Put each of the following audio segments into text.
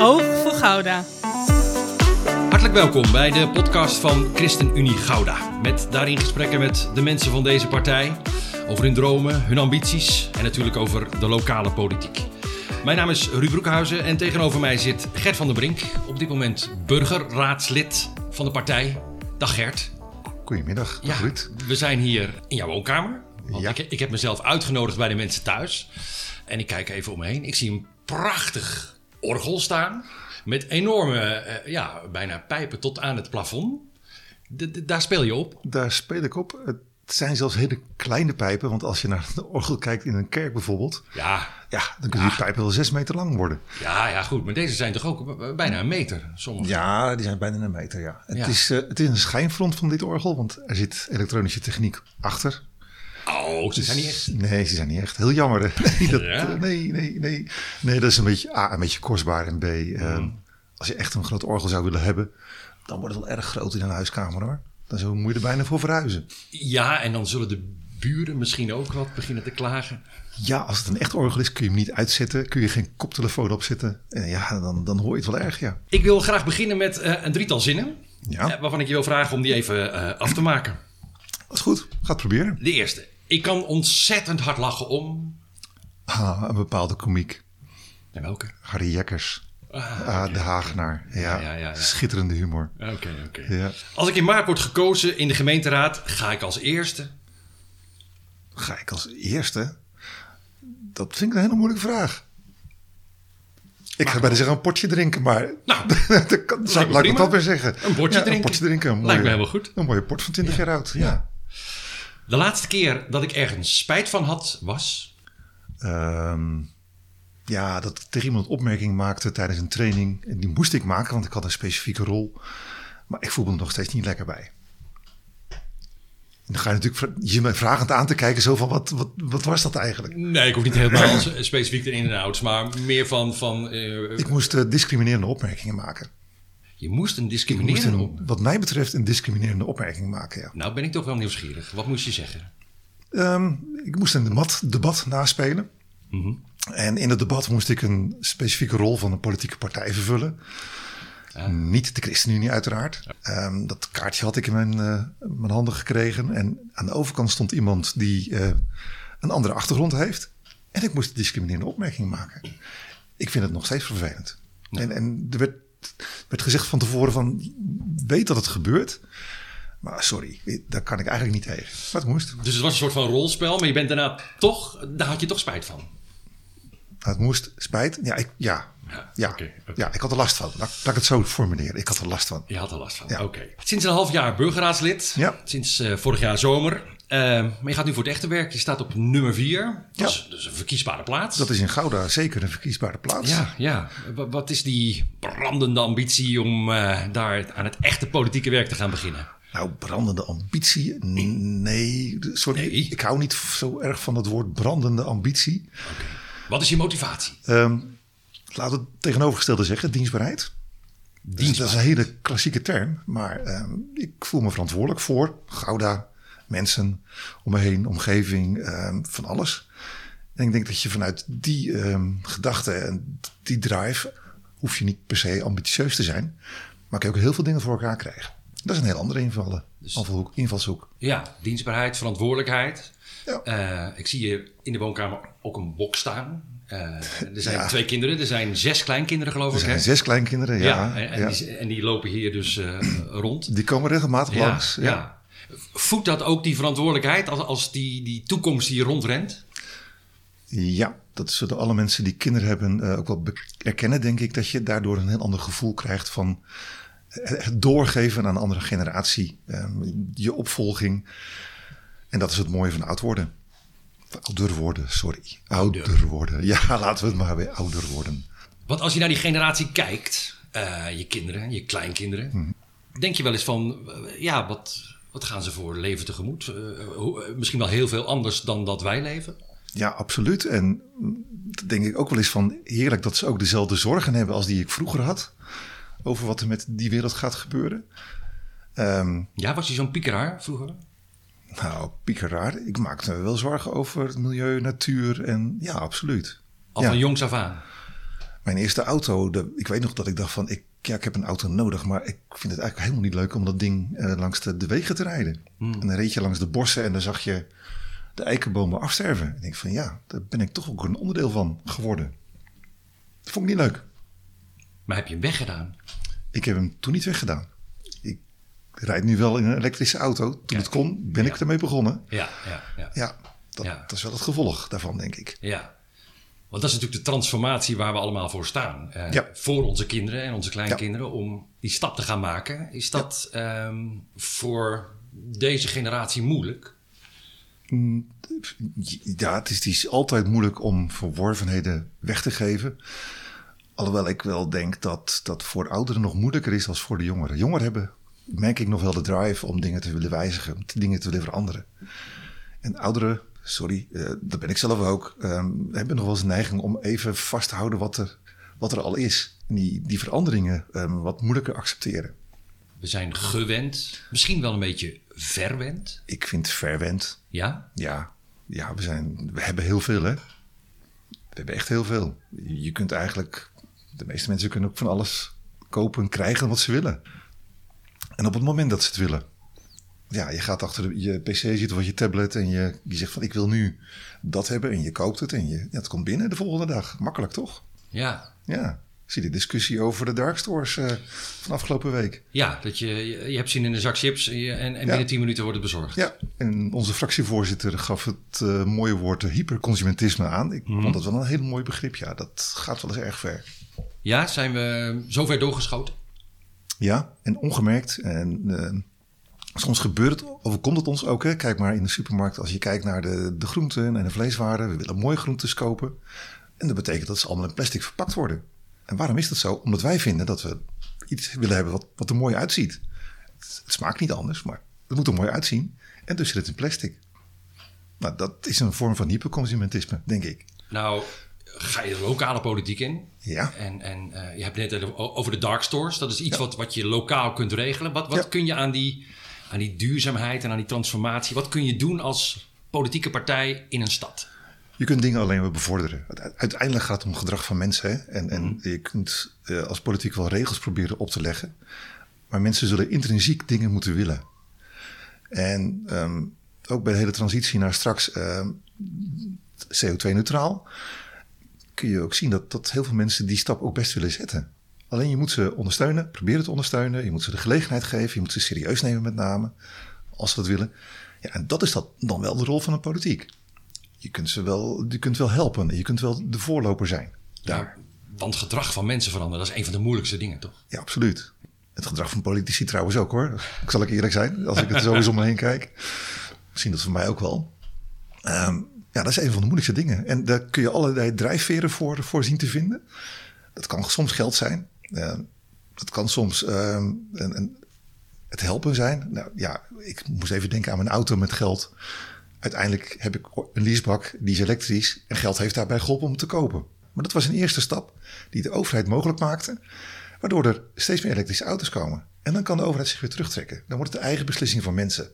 Oog voor Gouda. Hartelijk welkom bij de podcast van ChristenUnie Gouda. Met daarin gesprekken met de mensen van deze partij. Over hun dromen, hun ambities en natuurlijk over de lokale politiek. Mijn naam is Ruud Broekhuizen en tegenover mij zit Gert van der Brink. Op dit moment burgerraadslid van de partij. Dag Gert. Goedemiddag, Ja, Ruud. we zijn hier in jouw woonkamer. Want Ja. ik, ik heb mezelf uitgenodigd bij de mensen thuis. En ik kijk even om me heen. Ik zie een prachtig orgel staan. Met enorme, eh, ja, bijna pijpen tot aan het plafond. D- daar speel je op. Daar speel ik op. Het zijn zelfs hele kleine pijpen, want als je naar de orgel kijkt in een kerk bijvoorbeeld, Ja, ja, dan kunnen die pijpen wel zes meter lang worden. ja, ja, goed. Maar deze zijn toch ook b- bijna een meter? Sommige. Ja, die zijn bijna een meter, ja. Het, Ja. Is, eh, het is een schijnfront van dit orgel, want er zit elektronische techniek achter. Oh, ze zijn niet echt. Nee, ze zijn niet echt. Heel jammer. Nee, dat, Ja? nee, nee, nee. Nee, dat is een beetje, A, een beetje kostbaar en B, eh, Mm. als je echt een groot orgel zou willen hebben, dan wordt het wel erg groot in een huiskamer hoor. Dan moet je er bijna voor verhuizen. Ja, en dan zullen de buren misschien ook wat beginnen te klagen. Ja, als het een echt orgel is, kun je hem niet uitzetten. Kun je geen koptelefoon opzetten. En ja, dan, dan hoor je het wel erg, ja. Ik wil graag beginnen met eh, een drietal zinnen. Ja, eh, waarvan ik je wil vragen om die even eh, af te maken. Is goed. Ga het proberen. De eerste. Ik kan ontzettend hard lachen om. Ah, een bepaalde komiek. En welke? Harry Jekkers. Ah, Ah, de Hagenaar. Ja, Ja, ja, schitterende humor. Oké, oké. Ja. Als ik in maart word gekozen in de gemeenteraad, ga ik als eerste. Ga ik als eerste? Dat vind ik een hele moeilijke vraag. Ik ga bijna zeggen een potje drinken, maar Nou, dat kan, laat ik dat weer zeggen. Een potje drinken. Een potje drinken. Een Lijkt me helemaal goed. Een mooie port van 20 jaar oud. Ja. De laatste keer dat ik ergens spijt van had, was. Ehm, ja, dat ik tegen iemand opmerking maakte tijdens een training. En die moest ik maken, want ik had een specifieke rol. Maar ik voelde me nog steeds niet lekker bij. En dan ga je natuurlijk je me vragend aan te kijken, zo van wat, wat, wat was dat eigenlijk? Nee, ik hoef niet helemaal specifiek de in en outs, maar meer van. van eh, Ik moest eh, discriminerende opmerkingen maken. Je moest een moest discriminerende een, wat mij betreft een discriminerende opmerking maken, ja. Nou, ben ik toch wel nieuwsgierig. Wat moest je zeggen? Ehm, ik moest een debat, debat naspelen. Mhm. En in het debat moest ik een specifieke rol van een politieke partij vervullen. Niet de ChristenUnie uiteraard. Ehm, dat kaartje had ik in mijn, eh, mijn handen gekregen. En aan de overkant stond iemand die eh, een andere achtergrond heeft. En ik moest een discriminerende opmerking maken. Ik vind het nog steeds vervelend. En, en er werd, werd gezegd van tevoren van... weet dat het gebeurt. Maar sorry, daar kan ik eigenlijk niet tegen. Maar het moest. Dus het was een soort van rolspel, maar je bent daarna toch. Daar had je toch spijt van. Het moest, spijt. Ja, ik, ja, Ja, ja, ja, ik had er last van. Laat, laat ik het zo formuleren. Ik had er last van. Je had er last van. Ja. Oké. Sinds een half jaar burgerraadslid. Ja. Sinds eh, vorig jaar zomer. Eh, maar je gaat nu voor het echte werk. Je staat op nummer 4. Dat is dus een verkiesbare plaats. Dat is in Gouda zeker een verkiesbare plaats. Ja, ja. Wa- Wat is die brandende ambitie om eh, daar aan het echte politieke werk te gaan beginnen? Nou, brandende ambitie? Nee, sorry. Nee. Ik hou niet zo erg van het woord brandende ambitie. Wat is je motivatie? Ehm laten we het tegenovergestelde zeggen, dienstbaarheid. Dus dat is een hele klassieke term, maar ehm, ik voel me verantwoordelijk voor Gouda, mensen om me heen, omgeving, ehm, van alles. En ik denk dat je vanuit die ehm, gedachte en die drive hoef je niet per se ambitieus te zijn, maar kun je ook heel veel dingen voor elkaar krijgen. Dat is een heel andere invallen, invalshoek. invalshoek. Ja, dienstbaarheid, verantwoordelijkheid. Ja. Eh, ik zie hier in de woonkamer ook een bok staan. Eh, er zijn Ja. twee kinderen. Er zijn zes kleinkinderen, geloof Er ik. zijn hè? zes kleinkinderen, ja. Ja, en, en ja. Die, en die lopen hier dus eh, rond. Die komen regelmatig langs. ja. Voedt dat ook die verantwoordelijkheid als, als die, die toekomst hier rondrent? Ja, dat zullen alle mensen die kinderen hebben eh, ook wel erkennen, denk ik, dat je daardoor een heel ander gevoel krijgt van het het doorgeven aan een andere generatie, ehm, je opvolging. En dat is het mooie van oud worden. Ouder worden, sorry. Ouder worden. Ja, laten we het maar weer ouder worden. Want als je naar die generatie kijkt, eh, je kinderen, je kleinkinderen, Mhm. denk je wel eens van, eh, ja, wat, wat gaan ze voor leven tegemoet? Eh, hoe- misschien wel heel veel anders dan dat wij leven. Ja, absoluut. En dat denk ik ook wel eens van heerlijk dat ze ook dezelfde zorgen hebben als die ik vroeger had. Over wat er met die wereld gaat gebeuren. Ehm, Ja, was je zo'n piekeraar vroeger? Nou, piekeraar. Ik maakte me wel zorgen over het milieu, natuur en ja, absoluut. Al Ja. van jongs af aan. Mijn eerste auto, de, ik weet nog dat ik dacht van, ik, ja, ik heb een auto nodig, maar ik vind het eigenlijk helemaal niet leuk om dat ding eh, langs de, de, wegen te rijden. En dan reed je langs de bossen en dan zag je de eikenbomen afsterven. En ik denk van, ja, daar ben ik toch ook een onderdeel van geworden. Dat vond ik niet leuk. Maar heb je hem weggedaan? Ik heb hem toen niet weggedaan. Rijd nu wel in een elektrische auto. Toen het kon, ben ik ermee begonnen. Ja, ja, ja. Ja, dat, dat, is wel het gevolg daarvan, denk ik. Ja. Want dat is natuurlijk de transformatie waar we allemaal voor staan. Uh, ja. Voor onze kinderen en onze kleinkinderen. Om die stap te gaan maken. Is dat um, voor deze generatie moeilijk? Mm, ja, het is, het is altijd moeilijk om verworvenheden weg te geven. Alhoewel ik wel denk dat dat voor ouderen nog moeilijker is dan voor de jongeren. Jongeren hebben, merk ik nog wel de drive om dingen te willen wijzigen, dingen te willen veranderen. En ouderen, sorry, uh, dat ben ik zelf ook, um, hebben nog wel eens een neiging om even vast te houden wat er, wat er al is. En die, die veranderingen um, wat moeilijker accepteren. We zijn gewend, misschien wel een beetje verwend. Ik vind verwend. Ja? Ja, ja we, zijn, we hebben heel veel hè. We hebben echt heel veel. Je kunt eigenlijk de meeste mensen kunnen ook van alles kopen en krijgen wat ze willen. En op het moment dat ze het willen. Ja, je gaat achter je pc zitten of je tablet en je, je zegt van ik wil nu dat hebben en je koopt het en je, ja, het komt binnen de volgende dag. Makkelijk toch? Ja. Ja. Zie de discussie over de dark stores uh, van afgelopen week. Ja, dat je, je hebt zin in een zak chips en, en, en binnen 10 minuten wordt het bezorgd. Ja, en onze fractievoorzitter gaf het uh, mooie woord hyperconsumentisme aan. Ik mm. vond dat wel een heel mooi begrip. Ja, dat gaat wel eens erg ver. Ja, zijn we zover doorgeschoten? Ja, en ongemerkt. En uh, soms gebeurt het, komt het ons ook. Hè? Kijk maar in de supermarkt, als je kijkt naar de, de groenten en de vleeswaren. We willen mooie groentes kopen. En dat betekent dat ze allemaal in plastic verpakt worden. En waarom is dat zo? Omdat wij vinden dat we iets willen hebben wat, wat er mooi uitziet. Het, het smaakt niet anders, maar het moet er mooi uitzien. En dus zit het in plastic. Nou, dat is een vorm van hyperconsumentisme, denk ik. Nou, ga je de lokale politiek in. Ja. En, en uh, je hebt net over de dark stores. Dat is iets wat, wat je lokaal kunt regelen. Wat, wat kun je aan die, aan die duurzaamheid en aan die transformatie... wat kun je doen als politieke partij in een stad? Je kunt dingen alleen maar bevorderen. Uiteindelijk gaat het om gedrag van mensen. Hè? En, en mhm. je kunt uh, als politiek wel regels proberen op te leggen. Maar mensen zullen intrinsiek dingen moeten willen. En um, ook bij de hele transitie naar straks um, CO2-neutraal kun je ook zien dat, dat heel veel mensen die stap ook best willen zetten. Alleen je moet ze ondersteunen, proberen te ondersteunen. Je moet ze de gelegenheid geven, je moet ze serieus nemen met name, als ze dat willen. Ja, en dat is dat dan wel de rol van een politiek. Je kunt ze wel, je kunt wel helpen, je kunt wel de voorloper zijn. Daar. Ja, want gedrag van mensen veranderen, dat is een van de moeilijkste dingen, toch? Ja, absoluut. Het gedrag van politici trouwens ook hoor. Ik zal ik eerlijk zijn, als ik het zo eens om me heen kijk. Misschien dat voor mij ook wel. Um, ja, dat is een van de moeilijkste dingen. En daar kun je allerlei drijfveren voor, voor zien te vinden. Dat kan soms geld zijn. Uh, dat kan soms uh, een, een, het helpen zijn. Nou ja, ik moest even denken aan mijn auto met geld. Uiteindelijk heb ik een leasebak, die is elektrisch. En geld heeft daarbij geholpen om te kopen. Maar dat was een eerste stap die de overheid mogelijk maakte. Waardoor er steeds meer elektrische auto's komen. En dan kan de overheid zich weer terugtrekken. Dan wordt het de eigen beslissing van mensen.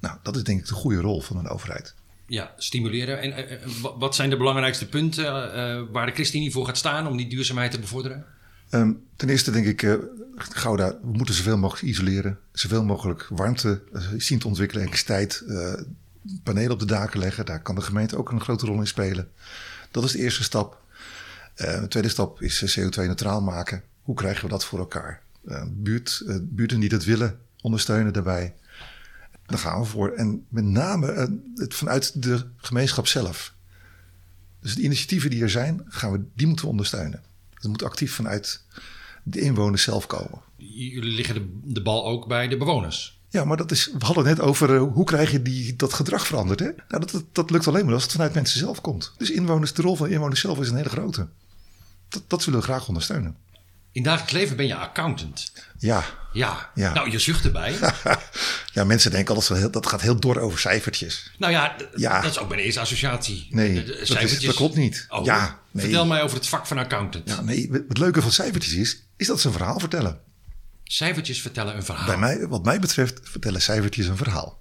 Nou, dat is denk ik de goede rol van een overheid ja, stimuleren. En uh, wat zijn de belangrijkste punten uh, waar de ChristenUnie voor gaat staan om die duurzaamheid te bevorderen? Um, ten eerste denk ik, uh, Gouda, we moeten zoveel mogelijk isoleren. Zoveel mogelijk warmte zien te ontwikkelen. Elektriciteit, panelen op de daken leggen. Daar kan de gemeente ook een grote rol in spelen. Dat is de eerste stap. de tweede stap is CO2-neutraal maken. Hoe krijgen we dat voor elkaar? buurt, buurten die dat willen, ondersteunen daarbij. Daar gaan we voor. En met name uh, het vanuit de gemeenschap zelf. Dus de initiatieven die er zijn, gaan we, die moeten we ondersteunen. Dat moet actief vanuit de inwoners zelf komen. Jullie liggen de, de bal ook bij de bewoners. Ja, maar dat is, we hadden het net over uh, hoe krijg je die, dat gedrag veranderd. Hè? Nou, dat, dat, dat, lukt alleen maar als het vanuit mensen zelf komt. Dus inwoners, de rol van inwoners zelf is een hele grote. Dat, dat zullen we graag ondersteunen. In dagelijks leven ben je accountant. Ja. Ja. ja. Nou, je zucht erbij. ja, mensen denken altijd dat dat gaat heel door over cijfertjes. Nou ja, ja. dat is ook mijn eerste associatie. Nee, de, cijfertjes. Dat, is, dat, klopt niet. Oh, ja, nee. Vertel mij over het vak van accountant. Ja, nee, het leuke van cijfertjes is, is dat ze een verhaal vertellen. Cijfertjes vertellen een verhaal. Bij mij, wat mij betreft vertellen cijfertjes een verhaal.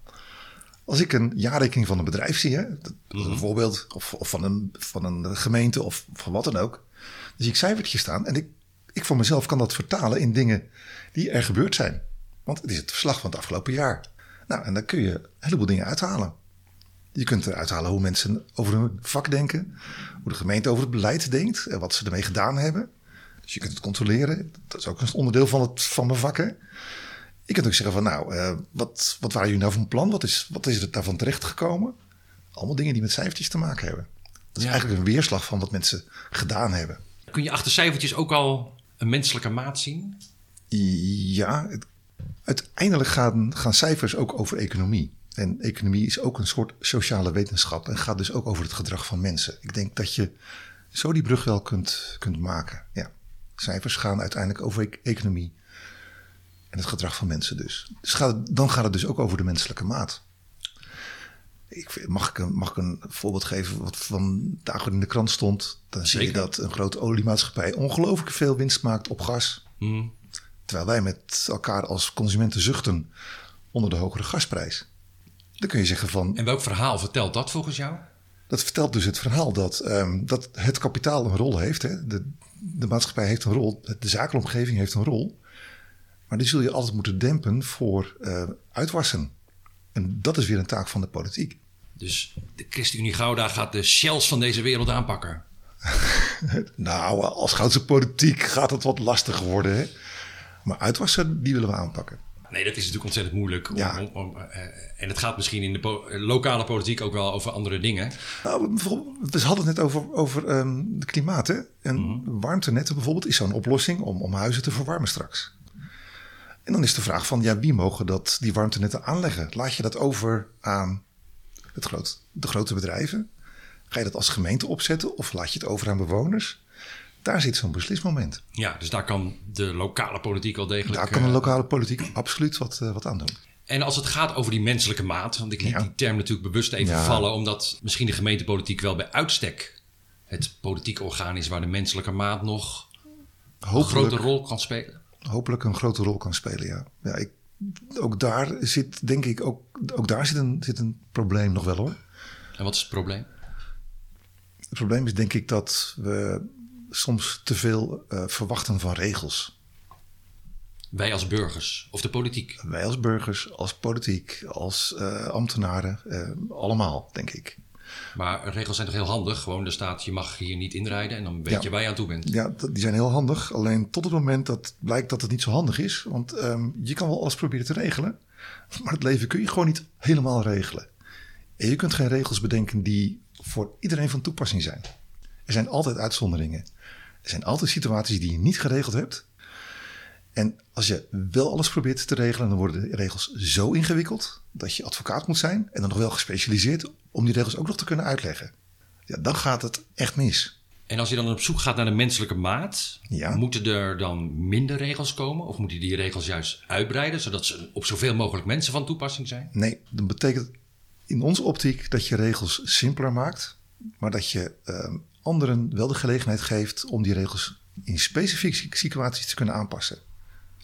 Als ik een jaarrekening van een bedrijf zie, hè, mm -hmm. bijvoorbeeld, of, of, van, een, van een gemeente of van wat dan ook, Dan zie ik cijfertjes staan en ik, ik voor mezelf kan dat vertalen in dingen die er gebeurd zijn. Want het is het verslag van het afgelopen jaar. Nou, en dan kun je een heleboel dingen uithalen. Je kunt eruit halen hoe mensen over hun vak denken, hoe de gemeente over het beleid denkt en wat ze ermee gedaan hebben. Dus je kunt het controleren. Dat is ook een onderdeel van, het, van mijn vakken. Je kunt ook zeggen van nou, uh, wat, wat waren jullie nou van plan? Wat is, wat is er daarvan terechtgekomen? Allemaal dingen die met cijfertjes te maken hebben. Dat is eigenlijk een weerslag van wat mensen gedaan hebben. Kun je achter cijfertjes ook al een menselijke maat zien? Ja, uiteindelijk gaan, gaan cijfers ook over economie. En economie is ook een soort sociale wetenschap en gaat dus ook over het gedrag van mensen. Ik denk dat je zo die brug wel kunt, kunt maken. Ja. Cijfers gaan uiteindelijk over e-, economie en het gedrag van mensen dus. dus gaat, dan gaat het dus ook over de menselijke maat. Ik, mag, ik een, mag ik een voorbeeld geven wat vandaag in de krant stond? Dan zie je dat een grote oliemaatschappij ongelooflijk veel winst maakt op gas. Hmm. Terwijl wij met elkaar als consumenten zuchten onder de hogere gasprijs. Dan kun je zeggen van... En welk verhaal vertelt dat volgens jou? Dat vertelt dus het verhaal dat, um, dat het kapitaal een rol heeft. Hè? De, de maatschappij heeft een rol, de zakelijke omgeving heeft een rol. Maar die zul je altijd moeten dempen voor uh, uitwassen. En dat is weer een taak van de politiek. Dus de ChristenUnie Gouda gaat de shells van deze wereld aanpakken? nou, als Goudse politiek gaat het wat lastiger worden. Hè? Maar uitwassen, die willen we aanpakken. Nee, dat is natuurlijk ontzettend moeilijk. Om, ja. om, uh, en het gaat misschien in de po lokale politiek ook wel over andere dingen. Nou, we hadden het net over, over um, het klimaat. Hè? En mm -hmm. warmtenetten bijvoorbeeld is zo'n oplossing om, om huizen te verwarmen straks. En dan is de vraag van, ja, wie mogen dat, die warmtenetten aanleggen? Laat je dat over aan het groot, de grote bedrijven? Ga je dat als gemeente opzetten of laat je het over aan bewoners? Daar zit zo'n beslismoment. Ja, dus daar kan de lokale politiek al degelijk... Daar kan de eh, lokale politiek absoluut wat, uh, wat aan doen. En als het gaat over die menselijke maat, want ik liet die term natuurlijk bewust even vallen, omdat misschien de gemeentepolitiek wel bij uitstek het politieke orgaan is waar de menselijke maat nog een grote rol kan spelen. Hopelijk een grote rol kan spelen, ja. ja ik, ook daar zit, denk ik, ook, ook daar zit een, zit een probleem nog wel hoor. En wat is het probleem? Het probleem is denk ik dat we soms te veel uh, verwachten van regels. Wij als burgers of de politiek? Wij als burgers, als politiek, als uh, ambtenaren, uh, allemaal, denk ik. Maar regels zijn toch heel handig? Gewoon er staat, je mag hier niet inrijden en dan weet je waar je aan toe bent. Ja, die zijn heel handig. Alleen tot het moment dat blijkt dat het niet zo handig is. Want um, je kan wel alles proberen te regelen. Maar het leven kun je gewoon niet helemaal regelen. En je kunt geen regels bedenken die voor iedereen van toepassing zijn. Er zijn altijd uitzonderingen. Er zijn altijd situaties die je niet geregeld hebt. En als je wel alles probeert te regelen, dan worden de regels zo ingewikkeld dat je advocaat moet zijn en dan nog wel gespecialiseerd om die regels ook nog te kunnen uitleggen. Ja, dan gaat het echt mis. En als je dan op zoek gaat naar de menselijke maat, moeten er dan minder regels komen? Of moeten die regels juist uitbreiden, zodat ze op zoveel mogelijk mensen van toepassing zijn? Nee, dat betekent in onze optiek dat je regels simpeler maakt, maar dat je uh, anderen wel de gelegenheid geeft om die regels in specifieke situaties te kunnen aanpassen.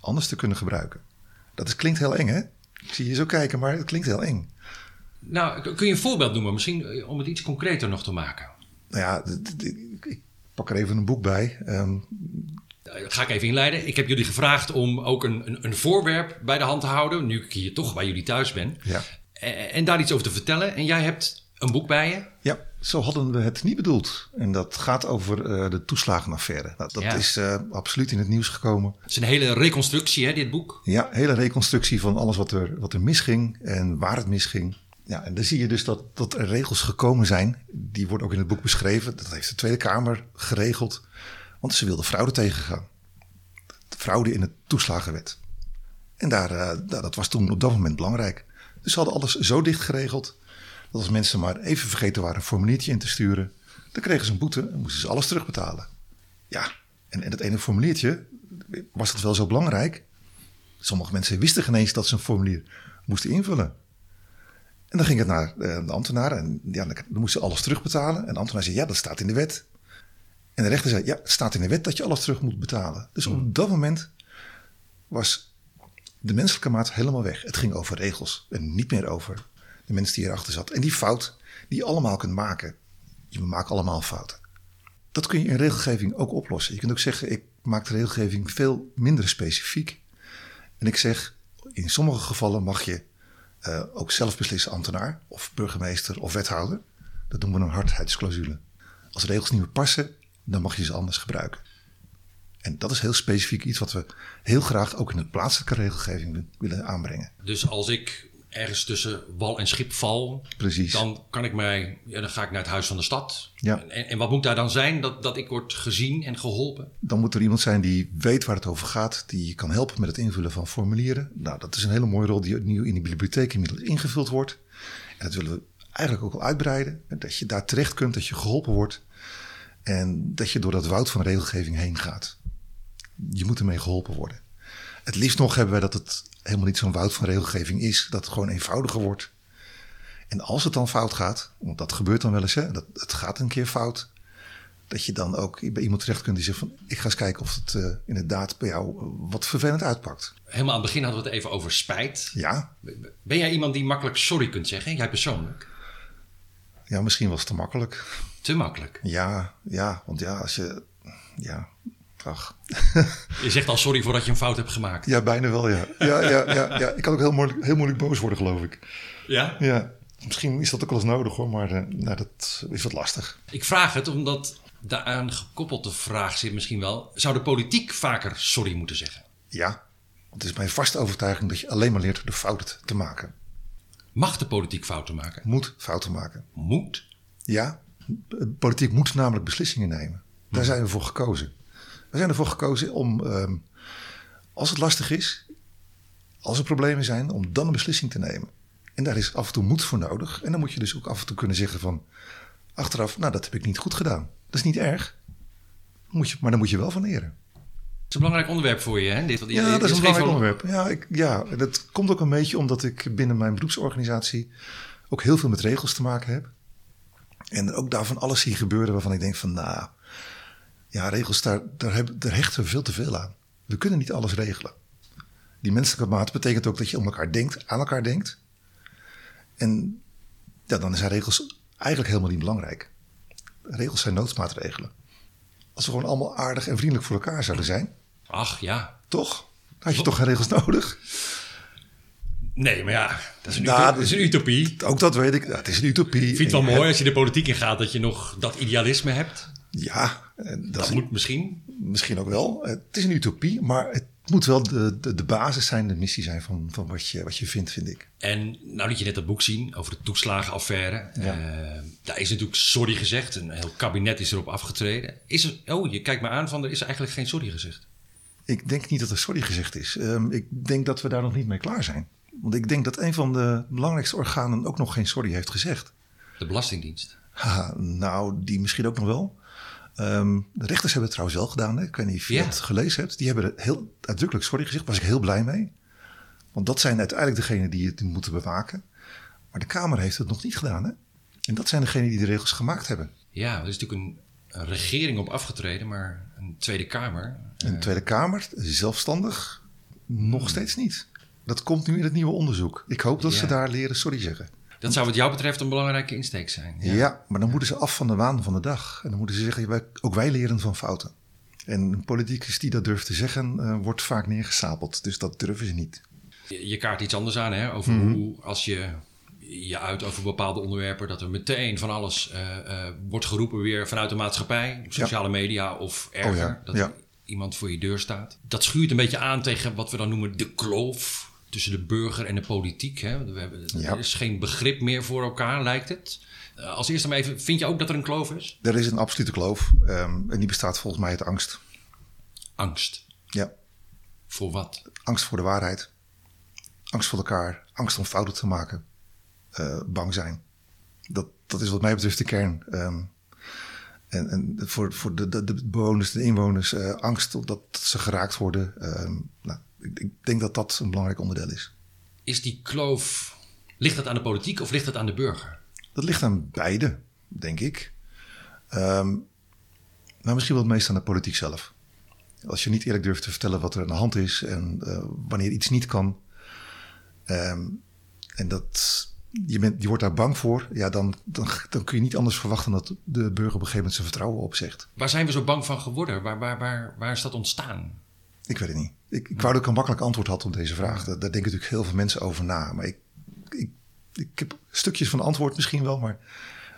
Anders te kunnen gebruiken. Dat is, klinkt heel eng, hè? Ik zie je zo kijken, maar het klinkt heel eng. Nou, kun je een voorbeeld noemen, misschien eh, om het iets concreter nog te maken? Nou ja, ik pak er even een boek bij. Um, ga ik even inleiden. Ik heb jullie gevraagd om ook een, een, een, voorwerp bij de hand te houden, nu ik hier toch bij jullie thuis ben. Ja. En, en daar iets over te vertellen. En jij hebt een boek bij je? Ja, zo hadden we het niet bedoeld. En dat gaat over uh, de toeslagenaffaire. Nou, dat is uh, absoluut in het nieuws gekomen. Het is een hele reconstructie, hè, dit boek? Ja, hele reconstructie van alles wat er, wat er misging en waar het misging. Ja, en dan zie je dus dat, dat er regels gekomen zijn. Die worden ook in het boek beschreven. Dat heeft de Tweede Kamer geregeld. Want ze wilden fraude tegengaan. Fraude in de toeslagenwet. En daar, uh, dat was toen op dat moment belangrijk. Dus ze hadden alles zo dicht geregeld dat als mensen maar even vergeten waren een formuliertje in te sturen, dan kregen ze een boete en moesten ze alles terugbetalen. Ja, en, en dat ene formuliertje, was dat wel zo belangrijk? Sommige mensen wisten geen eens dat ze een formulier moesten invullen. En dan ging het naar eh, de ambtenaar en ja, dan moesten ze alles terugbetalen. En de ambtenaar zei, ja, dat staat in de wet. En de rechter zei, ja, het staat in de wet dat je alles terug moet betalen. Dus op hmm. dat moment was de menselijke maat helemaal weg. Het ging over regels en niet meer over de mensen die erachter zat. En die fout die je allemaal kunt maken. Je maakt allemaal fouten. dat kun je in regelgeving ook oplossen. Je kunt ook zeggen, ik maak de regelgeving veel minder specifiek. En ik zeg, in sommige gevallen mag je uh, ook zelf beslissen ambtenaar of burgemeester of wethouder. Dat noemen we een hardheidsclausule. Als regels niet meer passen, dan mag je ze anders gebruiken. En dat is heel specifiek iets wat we heel graag ook in de plaatselijke regelgeving willen aanbrengen. Dus als ik ergens tussen wal en schip val, Precies. dan kan ik mij, ja, dan ga ik naar het huis van de stad. Ja. En, en wat moet daar dan zijn dat, dat ik word gezien en geholpen? Dan moet er iemand zijn die weet waar het over gaat, die je kan helpen met het invullen van formulieren. Nou, dat is een hele mooie rol die nu in de bibliotheek inmiddels ingevuld wordt. En dat willen we eigenlijk ook al uitbreiden. Dat je daar terecht kunt, dat je geholpen wordt. En dat je door dat woud van regelgeving heen gaat. Je moet ermee geholpen worden. Het liefst nog hebben wij dat het helemaal niet zo'n woud van regelgeving is. Dat het gewoon eenvoudiger wordt. En als het dan fout gaat, want dat gebeurt dan wel eens, hè, dat, het gaat een keer fout. Dat je dan ook bij iemand terecht kunt die zegt van... ik ga eens kijken of het uh, inderdaad bij jou wat vervelend uitpakt. Helemaal aan het begin hadden we het even over spijt. Ja. Ben jij iemand die makkelijk sorry kunt zeggen? Jij persoonlijk? Ja, misschien was het te makkelijk. Te makkelijk? Ja, ja want ja, als je... Ja, ach. Je zegt al sorry voordat je een fout hebt gemaakt. Ja, bijna wel, ja. Ja, ja, ja, ja. Ik kan ook heel moeilijk, heel moeilijk boos worden, geloof ik. Ja? Ja. Misschien is dat ook wel eens nodig, hoor. Maar uh, nou, dat is wat lastig. Ik vraag het omdat daaraan gekoppeld de vraag zit misschien wel... zou de politiek vaker sorry moeten zeggen? Ja. Want het is mijn vaste overtuiging dat je alleen maar leert de fouten te maken. Mag de politiek fouten maken? Moet fouten maken. Moet? Ja. De politiek moet namelijk beslissingen nemen. Daar zijn we voor gekozen. We zijn ervoor gekozen om, um, als het lastig is, als er problemen zijn, om dan een beslissing te nemen. En daar is af en toe moed voor nodig. En dan moet je dus ook af en toe kunnen zeggen van, achteraf, nou dat heb ik niet goed gedaan. Dat is niet erg, moet je, maar dan moet je wel van leren. Het is een belangrijk onderwerp voor je, hè? Dit, wat, ja, dat is een belangrijk onderwerp. Ja, ik, ja, dat komt ook een beetje omdat ik binnen mijn beroepsorganisatie ook heel veel met regels te maken heb. En ook daarvan alles zie gebeuren waarvan ik denk van, nou, ja, regels, daar, daar, hebben, daar hechten we veel te veel aan. We kunnen niet alles regelen. Die menselijke maat betekent ook dat je om elkaar denkt, aan elkaar denkt. En ja, dan zijn regels eigenlijk helemaal niet belangrijk. Regels zijn noodsmaatregelen. Als we gewoon allemaal aardig en vriendelijk voor elkaar zouden zijn. Ach ja. Toch? Dan had je toch geen regels nodig? Nee, maar ja, dat is een, nou, utopie, dat is een utopie. Ook dat weet ik. het is een utopie. Ik vind het wel mooi als je de politiek ingaat dat je nog dat idealisme hebt. Ja. Dat, dat moet misschien. Misschien ook wel. Het is een utopie, maar het moet wel de, de, de basis zijn, de missie zijn van, van wat, je, wat je vindt, vind ik. En nou liet je net dat boek zien over de toeslagenaffaire. Ja. Uh, daar is natuurlijk sorry gezegd. Een heel kabinet is erop afgetreden. Is er, oh, je kijkt me aan van er is eigenlijk geen sorry gezegd. Ik denk niet dat er sorry gezegd is. Um, ik denk dat we daar nog niet mee klaar zijn. Want ik denk dat een van de belangrijkste organen ook nog geen sorry heeft gezegd. De Belastingdienst? Ha, nou, die misschien ook nog wel. Um, de rechters hebben het trouwens wel gedaan. Hè? Ik weet niet of je ja. het gelezen hebt. Die hebben heel uitdrukkelijk sorry gezegd. Daar was ik heel blij mee. Want dat zijn uiteindelijk degenen die het moeten bewaken. Maar de Kamer heeft het nog niet gedaan. Hè? En dat zijn degenen die de regels gemaakt hebben. Ja, er is natuurlijk een, een regering op afgetreden, maar een Tweede Kamer. Een uh... Tweede Kamer, zelfstandig, nog steeds niet. Dat komt nu in het nieuwe onderzoek. Ik hoop dat ja. ze daar leren sorry zeggen. Dat zou wat jou betreft een belangrijke insteek zijn. Ja. ja. maar dan moeten ze af van de waan van de dag. En dan moeten ze zeggen, wij, ook wij leren van fouten. En een politicus die dat durft te zeggen, uh, wordt vaak neergesapeld. Dus dat durven ze niet. Je, je kaart iets anders aan, hè? Over mm -hmm. hoe als je je uit over bepaalde onderwerpen, dat er meteen van alles uh, uh, wordt geroepen weer vanuit de maatschappij, sociale ja. media of erger. Oh ja. Dat iemand voor je deur staat. Dat schuurt een beetje aan tegen wat we dan noemen de kloof tussen de burger en de politiek. Hè? We hebben, ja. Er is geen begrip meer voor elkaar, lijkt het. Uh, als eerste maar even, vind je ook dat er een kloof is? Er is een absolute kloof. Um, en die bestaat volgens mij uit angst. Angst? Ja. Voor wat? Angst voor de waarheid. Angst voor elkaar. Angst om fouten te maken. Uh, bang zijn. Dat, dat is wat mij betreft de kern. Um, en, en voor, voor de, de, de bewoners, de inwoners, uh, angst dat ze geraakt worden. Um, nou, ik, ik denk dat dat een belangrijk onderdeel is. Is die kloof, ligt dat aan de politiek of ligt dat aan de burger? Dat ligt aan beide, denk ik. Um, maar misschien wel het meest aan de politiek zelf. Als je niet eerlijk durft te vertellen wat er aan de hand is en uh, wanneer iets niet kan. Um, en dat je, bent, je wordt daar bang voor, ja, dan, dan, dan kun je niet anders verwachten dat de burger op een gegeven moment zijn vertrouwen opzegt. Waar zijn we zo bang van geworden? Waar, waar, waar, waar is dat ontstaan? Ik weet het niet. Ik, ik wou dat ik een makkelijk antwoord had op deze vraag. Daar, daar denken natuurlijk heel veel mensen over na. Maar ik, ik, ik heb stukjes van antwoord misschien wel, maar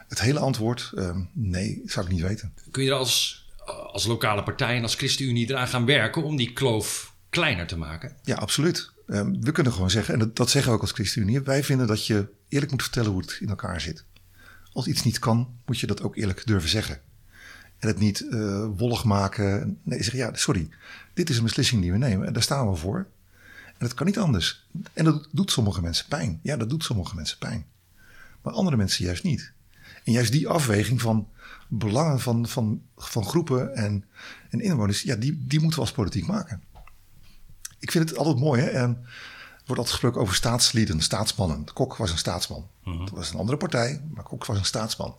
het hele antwoord, uh, nee, zou ik niet weten. Kun je er als, als lokale partij en als ChristenUnie eraan gaan werken om die kloof kleiner te maken? Ja, absoluut. Um, we kunnen gewoon zeggen, en dat, dat zeggen we ook als ChristenUnie, wij vinden dat je eerlijk moet vertellen hoe het in elkaar zit. Als iets niet kan, moet je dat ook eerlijk durven zeggen. En het niet uh, wollig maken. Nee, zeg ja, sorry, dit is een beslissing die we nemen en daar staan we voor. En dat kan niet anders. En dat doet sommige mensen pijn. Ja, dat doet sommige mensen pijn. Maar andere mensen juist niet. En juist die afweging van belangen van, van, van groepen en, en inwoners, ja, die, die moeten we als politiek maken. Ik vind het altijd mooi, hè? En er wordt altijd gesproken over staatslieden, staatsmannen. Kok was een staatsman. Mm Dat was een andere partij, maar Kok was een staatsman.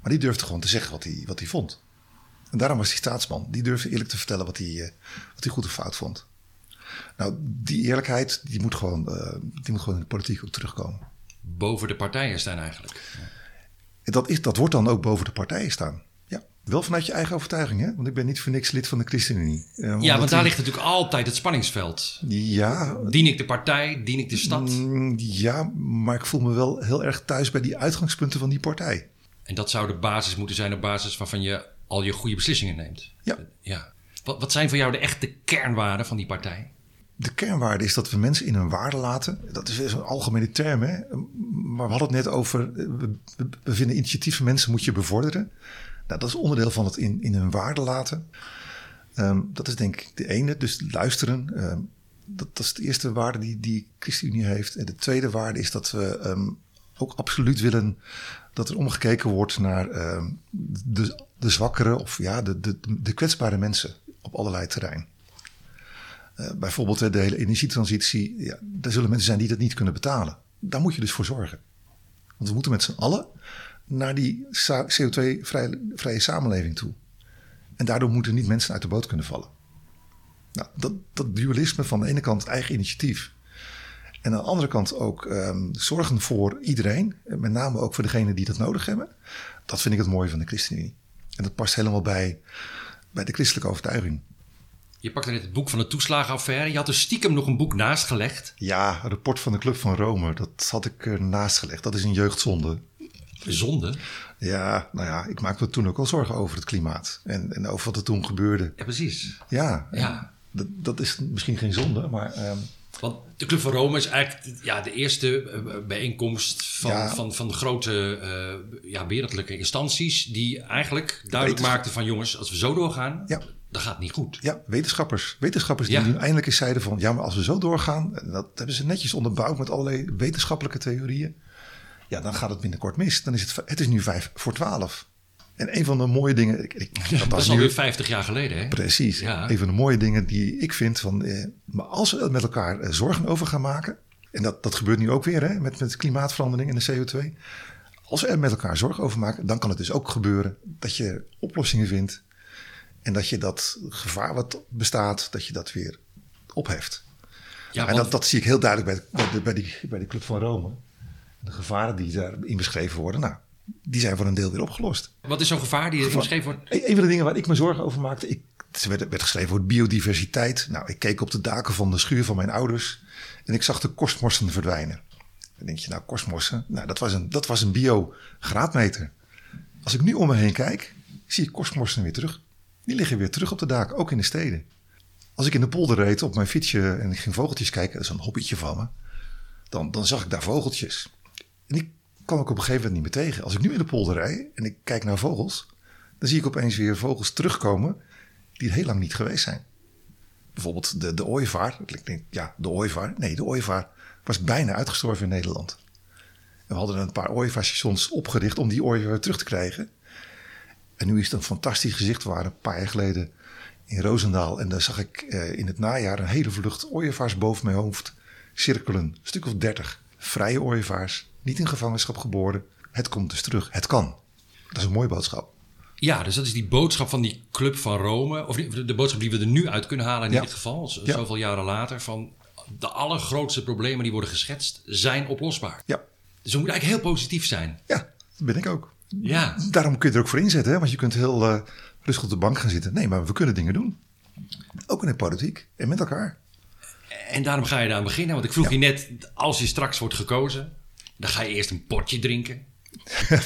Maar die durfde gewoon te zeggen wat hij, wat hij vond. En daarom was hij staatsman. Die durfde eerlijk te vertellen wat hij, eh, wat hij goed of fout vond. Nou, die eerlijkheid, die moet gewoon, uh, die moet gewoon in de politiek ook terugkomen. Boven de partijen staan eigenlijk. Dat, is, dat wordt dan ook boven de partijen staan. Ja, wel vanuit je eigen overtuiging, hè? Want ik ben niet voor niks lid van de ChristenUnie. Uh, ja, want daar ligt natuurlijk altijd het spanningsveld. Ja. Dien ik de partij, dien ik de stad? Mm, ja, maar ik voel me wel heel erg thuis bij die uitgangspunten van die partij. En dat zou de basis moeten zijn op basis waarvan je al je goede beslissingen neemt. Ja. ja. Wat, wat zijn voor jou de echte kernwaarden van die partij? De kernwaarde is dat we mensen in hun waarde laten. Dat is een algemene term, hè? Maar we hadden het net over. We, we vinden initiatief van mensen moet je bevorderen. Nou, dat is onderdeel van het in, in hun waarde laten. Um, dat is denk ik de ene. Dus luisteren. Um, dat, dat, is de eerste waarde die, die ChristenUnie heeft. En de tweede waarde is dat we um, ook absoluut willen dat er omgekeken wordt naar de, de zwakkere of ja, de, de, de kwetsbare mensen op allerlei terrein. Uh, bijvoorbeeld de hele energietransitie. Ja, er zullen mensen zijn die dat niet kunnen betalen. Daar moet je dus voor zorgen. Want we moeten met z'n allen naar die CO2-vrije samenleving toe. En daardoor moeten niet mensen uit de boot kunnen vallen. Nou, dat, dat dualisme van de ene kant eigen initiatief. En aan de andere kant ook um, zorgen voor iedereen. Met name ook voor degenen die dat nodig hebben. Dat vind ik het mooie van de ChristenUnie. En dat past helemaal bij, bij de christelijke overtuiging. Je pakte net het boek van de toeslagenaffaire. Je had er stiekem nog een boek naast gelegd. Ja, een rapport van de Club van Rome. Dat had ik er naast gelegd. Dat is een jeugdzonde. Zonde? Ja, nou ja, ik maakte me toen ook al zorgen over het klimaat. En, en over wat er toen gebeurde. Ja, precies. Ja, ja. Dat, dat is misschien geen zonde, maar... Um, want de Club van Rome is eigenlijk ja, de eerste bijeenkomst van, ja. van, van grote uh, ja, wereldlijke instanties. die eigenlijk duidelijk maakten van jongens, als we zo doorgaan, ja. dan gaat het niet goed. Ja, wetenschappers. Wetenschappers die nu eindelijk eens zeiden van ja, maar als we zo doorgaan, dat hebben ze netjes onderbouwd met allerlei wetenschappelijke theorieën. Ja, dan gaat het binnenkort mis. Dan is het, het is nu vijf voor twaalf. En een van de mooie dingen. Ik, ik, dat, dat is alweer 50 jaar geleden, hè? Precies. Ja. Een van de mooie dingen die ik vind van. Eh, maar als we met elkaar eh, zorgen over gaan maken. En dat, dat gebeurt nu ook weer, hè? Met, met klimaatverandering en de CO2. Als we er met elkaar zorgen over maken, dan kan het dus ook gebeuren dat je oplossingen vindt. En dat je dat gevaar wat bestaat, dat je dat weer opheft. Ja, en dat, dat zie ik heel duidelijk bij, de, bij, die, bij de Club van Rome. De gevaren die daarin beschreven worden. Nou, die zijn voor een deel weer opgelost. Wat is zo'n gevaar die erin beschreven wordt? Een van de dingen waar ik me zorgen over maakte. Ik, het werd, werd geschreven over biodiversiteit. Nou, ik keek op de daken van de schuur van mijn ouders. En ik zag de korstmossen verdwijnen. Dan denk je, nou, korstmossen. Nou, dat was een, dat was een bio-graadmeter. Als ik nu om me heen kijk, zie ik korstmossen weer terug. Die liggen weer terug op de daken, ook in de steden. Als ik in de polder reed op mijn fietsje en ik ging vogeltjes kijken, dat is een hobbytje van me. Dan, dan zag ik daar vogeltjes. En ik kwam ik op een gegeven moment niet meer tegen. Als ik nu in de polder rij en ik kijk naar vogels, dan zie ik opeens weer vogels terugkomen die er heel lang niet geweest zijn. Bijvoorbeeld de, de ooievaar. Ik denk, ja, de ooievaar. Nee, de ooievaar was bijna uitgestorven in Nederland. En we hadden een paar ooievaarstations opgericht om die ooievaar terug te krijgen. En nu is het een fantastisch gezicht. We waren een paar jaar geleden in Roosendaal. En daar zag ik eh, in het najaar een hele vlucht ooievaars boven mijn hoofd cirkelen. Een stuk of dertig. Vrije ooievaars niet in gevangenschap geboren. Het komt dus terug. Het kan. Dat is een mooie boodschap. Ja, dus dat is die boodschap van die Club van Rome. Of de boodschap die we er nu uit kunnen halen in ja. dit geval. Zoveel jaren later. Van de allergrootste problemen die worden geschetst zijn oplosbaar. Ja. Dus we moeten eigenlijk heel positief zijn. Ja, dat ben ik ook. Ja. Daarom kun je er ook voor inzetten, hè? want je kunt heel uh, rustig op de bank gaan zitten. Nee, maar we kunnen dingen doen. Ook in de politiek en met elkaar. En daarom ga je daar beginnen. Want ik vroeg je net, als je straks wordt gekozen, dan ga je eerst een potje drinken.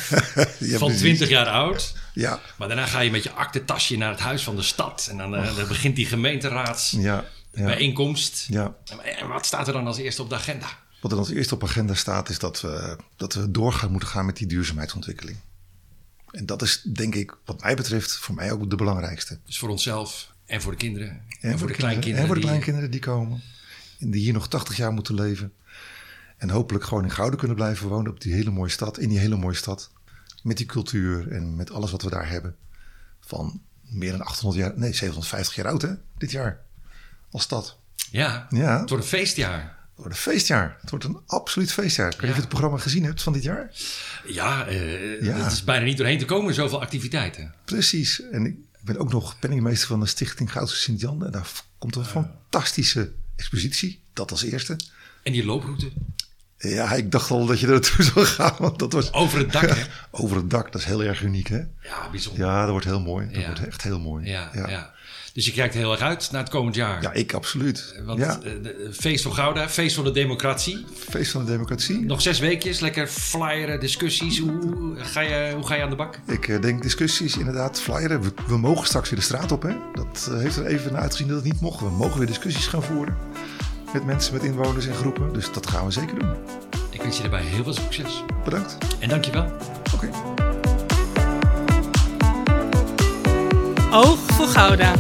ja, van 20 jaar oud. Ja. Maar daarna ga je met je aktentasje naar het huis van de stad. En dan, uh, dan begint die gemeenteraads ja, ja. En wat staat er dan als eerste op de agenda? Wat er als eerste op agenda staat, is dat we, dat we doorgaan moeten gaan met die duurzaamheidsontwikkeling. En dat is, denk ik, wat mij betreft, voor mij ook de belangrijkste. Dus voor onszelf en voor de kinderen. En, en voor de, de kleinkinderen. En voor de kleinkinderen die komen. En die hier nog 80 jaar moeten leven. En hopelijk gewoon in Gouden kunnen blijven wonen op die hele mooie stad. In die hele mooie stad. Met die cultuur en met alles wat we daar hebben. Van meer dan 800 jaar, nee, 750 jaar oud hè, dit jaar. Als stad. Ja, ja. het wordt een feestjaar. Het wordt een feestjaar. Het wordt een absoluut feestjaar. Ik weet niet of je het programma gezien hebt van dit jaar. Ja, uh, ja. het is bijna niet doorheen te komen, zoveel activiteiten. Precies. En ik ben ook nog penningmeester van de Stichting Goudse Sint-Jan. En daar komt een fantastische expositie. Dat als eerste. En die looproute? Ja, ik dacht al dat je er naartoe zou gaan. Want dat was, over het dak, hè? over het dak, dat is heel erg uniek, hè? Ja, bijzonder. Ja, dat wordt heel mooi. Dat ja. wordt echt heel mooi. Ja, ja. ja, Dus je kijkt heel erg uit naar het komend jaar. Ja, ik absoluut. Want ja. de, feest van Gouda, feest van de democratie. Feest van de democratie. Nog zes weekjes, lekker flyeren, discussies. Hoe ga je, hoe ga je aan de bak? Ik uh, denk discussies, inderdaad, flyeren. We, we, mogen straks weer de straat op, hè? Dat heeft er even naar uitgezien dat het niet mocht. We mogen weer discussies gaan voeren met mensen, met inwoners en groepen. Dus dat gaan we zeker doen. Ik wens je daarbij heel veel succes. Bedankt. En dankjewel. Oké. Okay. Oog voor Gouda.